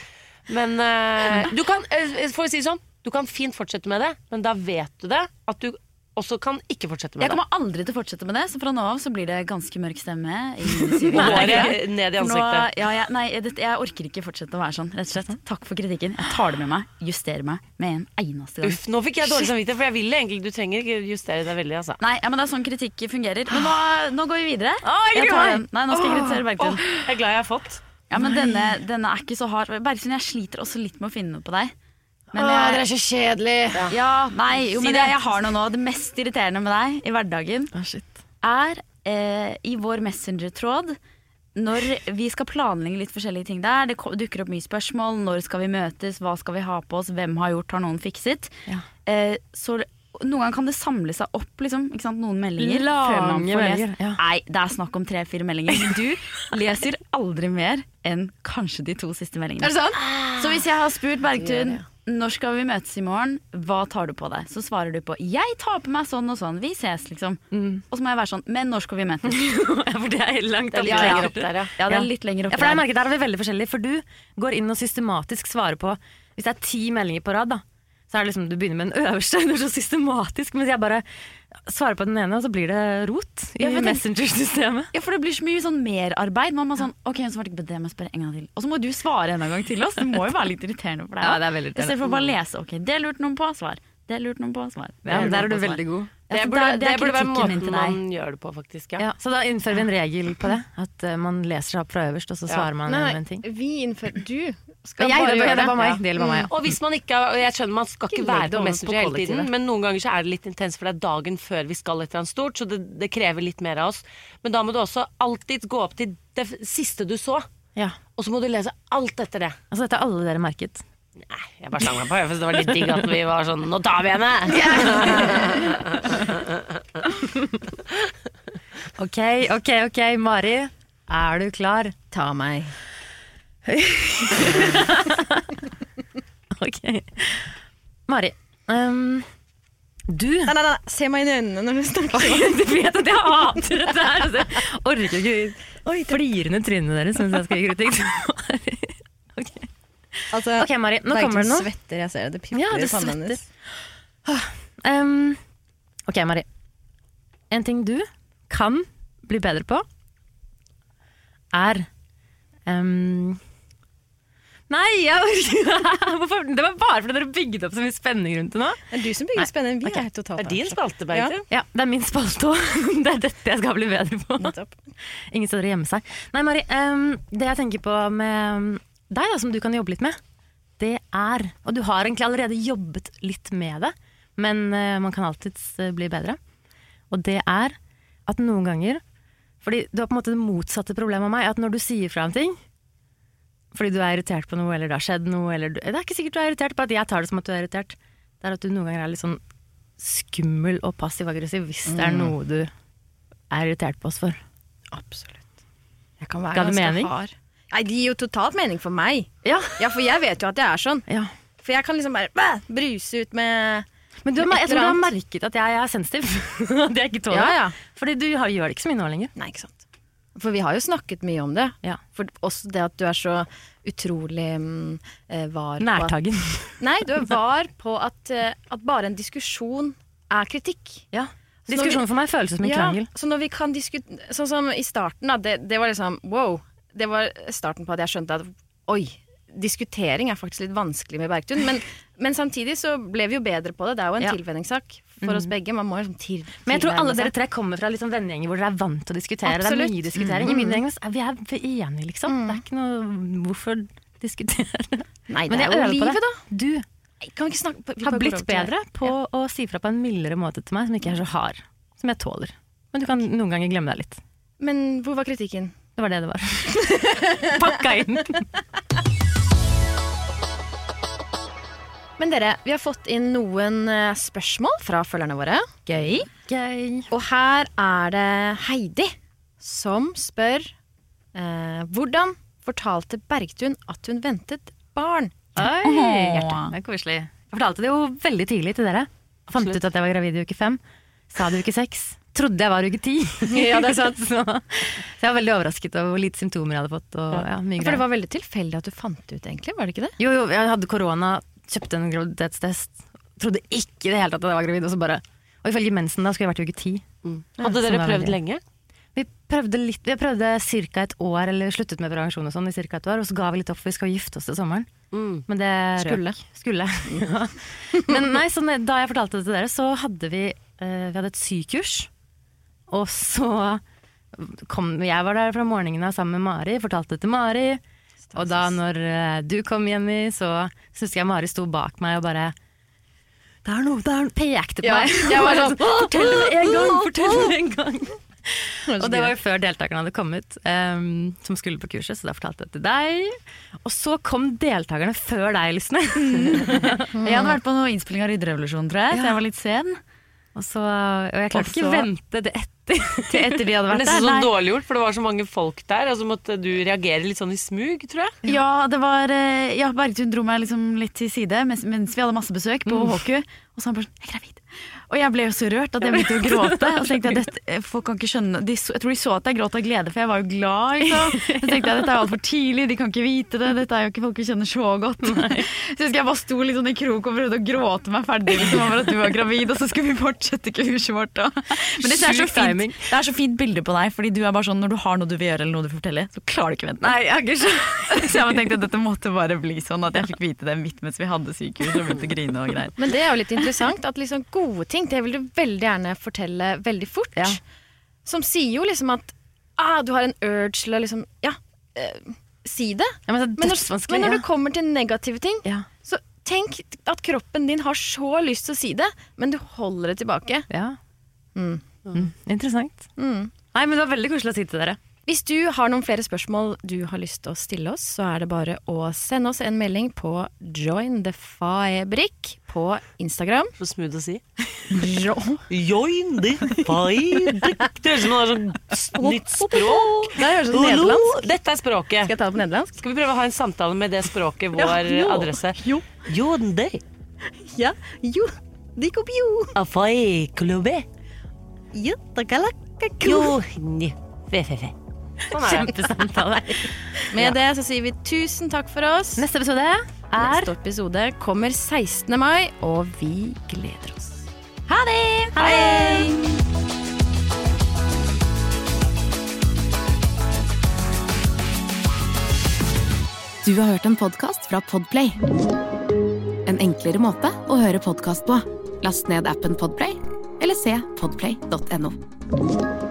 Men uh, du kan, uh, for å si det sånn, du kan fint fortsette med det, men da vet du det, at du også kan ikke fortsette med Jeg det. kommer aldri til å fortsette med det, så fra nå av så blir det ganske mørk stemme. (laughs) Håret (laughs) ned i ansiktet. nå- ja, ja, nei, det, jeg orker ikke fortsette å være sånn, rett og slett. Takk for kritikken. Jeg tar det med meg, justerer meg med en eneste gang. Uff, nå fikk jeg dårlig (laughs) samvittighet, for jeg vil egentlig Du trenger ikke justere deg veldig, altså. Nei, ja, men det er sånn kritikk fungerer. Men nå, nå går vi videre. jeg Jeg tar den. Nei, nå skal jeg kritisere Bergtun. Jeg er glad jeg har fått. Ja, men denne, denne er ikke så hard. Bergtun, jeg sliter også litt med å finne noe på deg. Men jeg, Åh, dere er så kjedelige. ja, nei, jo, men jeg, jeg har noe nå. Det mest irriterende med deg i hverdagen er eh, i vår Messenger-tråd når vi skal planlegge litt forskjellige ting der, det dukker opp mye spørsmål. Når skal vi møtes? Hva skal vi ha på oss? Hvem har gjort? Har noen fikset? Ja. Eh, så noen ganger kan det samle seg opp liksom, ikke sant? noen meldinger. Lange meldinger, ja. Nei, det er snakk om tre-fire meldinger. (laughs) Du leser aldri mer enn kanskje de to siste meldingene. Er det sant? Så hvis jeg har spurt Bergtun når skal vi møtes i morgen, hva tar du på deg? Så svarer du på 'jeg tar på meg sånn og sånn, vi ses', liksom. Og så må jeg være sånn 'men når skal vi møtes'? (laughs) Ja, for det er langt Det er opp. lenger opp der, ja. Ja, det er litt lenger Ja, opp for der. merker Der er vi veldig forskjellige, for du går inn og systematisk svarer på Hvis det er ti meldinger på rad, da, så er det liksom du begynner med den øverste. (laughs) Du er så systematisk, mens jeg bare svarer på den ene, og så blir det rot i Ja, Messenger-systemet. Ja, for det blir så mye sånn merarbeid. Man må sånn, ok, hun svarte ikke på det, men spør en gang til. Og så må du svare en gang til oss. Det må jo være litt irriterende for deg. Ja, det er veldig I stedet for å bare lese. Ok, det lurte noen på, svar. Det lurte noen på, svar. Ja, men der er du veldig god. Det burde, det det burde være måten man gjør det på, faktisk. Ja. Ja, så da innfører vi en regel på det. At eh, man leser seg opp fra øverst, og så Ja. svarer man Nei, en, en ting. vi innfører Du skal Jeg, bare det, gjøre det, er meg. Ja. Det bare meg. Og hvis man ikke Jeg skjønner man skal ikke Ikke være på Messenger hele tiden, men noen ganger så er det litt intenst, for det er dagen før vi skal et eller annet stort, så det, det krever litt mer av oss. Men da må du også alltid gå opp til det siste du så, Ja. og så må du lese alt etter det. Altså, dette har alle dere merket. Nei, jeg bare slang meg på, for det var litt digg at vi var sånn Nå tar vi henne! (laughs) Ok, ok, ok, Mari. Er du klar? Ta meg. (laughs) Ok. Mari, Um, du Nei, nei, nei, se meg i øynene når du snakker. Du vet at jeg hater dette her. Altså, jeg orker ikke flirende trynene deres mens jeg skal gi kritikk. Ok. Altså, Ok, Mari, nå det kommer det noe. svetter, jeg ser det. Det pipler Ja, det i pannen hennes. Um, ok, Mari. En ting du kan bli bedre på, er ehm, Nei, jeg (laughs) orker Det var bare fordi dere bygget opp så mye spenning rundt det nå. Det er du som bygger spenning. Vi okay. er totalt Det er din spalte, Beite. Ja, det er min spalte òg. (laughs) Det er dette jeg skal bli bedre på. Nettopp. Ingen steder å gjemme seg. Nei, Mari. Um, det jeg tenker på med deg, da, som du kan jobbe litt med, det er Og du har egentlig allerede jobbet litt med det, men uh, man kan alltids uh, bli bedre. Og det er at noen ganger Fordi du har på en måte det motsatte problemet av meg. At når du sier fra om ting fordi du er irritert på noe, eller det har skjedd noe, eller du, Det er ikke sikkert du er irritert, bare at jeg tar det som at du er irritert. Det er at du noen ganger er litt sånn skummel og passiv-aggressiv hvis det er noe du er irritert på oss for. Absolutt. Jeg kan være ganske mening? hard. Nei, det gir jo totalt mening for meg. Ja, Ja, for jeg vet jo at jeg er sånn. ja. For jeg kan liksom bare bæ, bruse ut med Men du Men jeg tror du har merket at jeg er sensitiv. (laughs) At jeg ikke tåler Ja, ja. Fordi du har, gjør det ikke så mye nå lenger. Nei, ikke sant. For vi har jo snakket mye om det. Ja. For også det at du er så utrolig mm, eh, var på at, Nærtagen. (laughs) Nei, du er var på at, eh, at bare en diskusjon er kritikk. Ja. Så Diskusjon for meg føles som en krangel. så når vi kan diskutere Sånn som i starten, da. Det, det var liksom wow. Det var starten på at jeg skjønte at oi, diskutering er faktisk litt vanskelig med Bergtun. Men, men samtidig så ble vi jo bedre på det. Det er jo en Ja. tilvenningssak for oss begge. Man må liksom til, Men jeg tror alle dere tre kommer fra liksom vennegjenger hvor dere er vant til å diskutere. Det er mye diskutering. I min gjeng er vi er enige, liksom. Det er ikke noe Hvorfor diskutere? Nei, det Men jeg er øver på det. da. Du Kan vi ikke snakke vi har blitt til bedre på å si fra på en mildere måte til meg, som ikke er så hard. Som jeg tåler. Men du kan noen ganger glemme deg litt. Men hvor var kritikken? Det var det det var. (laughs) Pakka inn. Men dere, vi har fått inn noen eh, spørsmål fra følgerne våre. Gøy. Gøy. Og her er det Heidi som spør eh, Hvordan fortalte Bergtun at hun ventet barn? Oi, hjerte. Det er koselig. Jeg fortalte det jo veldig tidlig til dere. Fant ut at jeg var gravid i uke fem. Sa det i uke seks. Trodde jeg var uke ti. (laughs) Ja, det er sant. (laughs) så, så jeg var veldig overrasket over hvor lite symptomer jeg hadde fått. Og, ja, mye For det var veldig tilfeldig at du fant det ut, egentlig? Var det ikke det? Jo, jo, jeg hadde korona, kjøpte en graviditetstest. Trodde ikke i det hele tatt at jeg var gravid. Og så bare Og ifølge mensen da skulle jeg vært i uke ti. Hadde dere prøvd veldig- lenge? Vi prøvde litt, vi prøvde ca. et år, eller sluttet med prevensjon og sånn i ca. et år. Og så ga vi litt opp, for vi skal gifte oss til sommeren. Mm. Men det Skulle. røk. Skulle. (laughs) Ja. Men nei, så da jeg fortalte det til dere, så hadde vi, eh, vi hadde et sykurs. Og så kom Jeg var der fra morgenen av sammen med Mari, fortalte det til Mari. Og da når eh, du kom, Jenny, så syns jeg Mari sto bak meg og bare det er noe, det er noe, pekte på Ja, meg. jeg var (laughs) sånn, Fortell det en gang! Fortell det en gang! (laughs) Og det var jo før deltakerne hadde kommet, um, som skulle på kurset, så da fortalte jeg det til deg. Og så kom deltakerne før deg, Lysne. (laughs) Jeg hadde vært på noen innspilling av Rydderevolusjonen, tror jeg, så jeg var litt sen. Og, så, og jeg klarte ikke vente det etter. (laughs) Til etter de hadde Det var vært nesten der. sånn dårlig gjort, for det var så mange folk der. Og så måtte du reagere litt sånn i smug, tror jeg. Ja, det var eh, Ja, Bergtun dro meg liksom litt til side mens, mens vi hadde masse besøk på HQ. Og så han bare sånn 'Jeg er gravid'. Og jeg ble jo så rørt at jeg begynte å gråte. Og så tenkte jeg (laughs) dette, eh, folk kan ikke skjønne de så, Jeg tror de så at jeg gråt av glede, for jeg var jo glad. (laughs) Liksom. Så tenkte jeg dette er jo altfor tidlig, de kan ikke vite det. Dette er jo ikke folk vi kjenner så godt. (laughs) Så husker jeg bare sto litt sånn i krok og prøvde å gråte meg ferdig liksom, over at du var gravid, og så skulle vi fortsette kurset vårt. Og. Men det er, så fint, det er så fint bilde på deg, fordi du er bare sånn når du har noe du vil gjøre eller noe du vil fortelle, så klarer du ikke vente. Nei, jeg ikke. Så jeg tenkte at dette måtte bare bli sånn at jeg fikk vite det midt mens vi hadde sykehus og begynte å grine og greier. Men det er jo litt interessant at liksom gode ting, det vil du veldig gjerne fortelle veldig fort. Ja. Som sier jo liksom at ah, du har en urge til å liksom Ja, eh, si det. Ja, men det Men når, men når det kommer til negative ting, Ja. så tenk at kroppen din har så lyst til å si det, men du holder det tilbake. Ja. Mm. Mm. Interessant. Mm. Nei, men det var veldig koselig å si til dere. Hvis du har noen flere spørsmål du har lyst til å stille oss, så er det bare å sende oss en melding på Join the Fabric på Instagram. Så smooth å si. Jo. Join the fight. Det høres ut som noe sånn nytt språk. Det høres ut som nederlandsk. Dette er språket. Skal jeg ta det på nederlandsk? Skal vi prøve å ha en samtale med det språket, vår Ja, jo. adresse? Jo. Join the Ja. Jo. Dikopio. afai klubbe. Ja, Jo, Join fe, fe, fe. Sånn. Kjempesamtale. Med det så sier vi tusen takk for oss. Neste episode er Neste episode kommer 16. mai, og vi gleder oss. Ha det! Ha det! Du har hørt en podkast fra Podplay. En enklere måte å høre podkast på. Last ned appen Podplay, eller se podplay.no.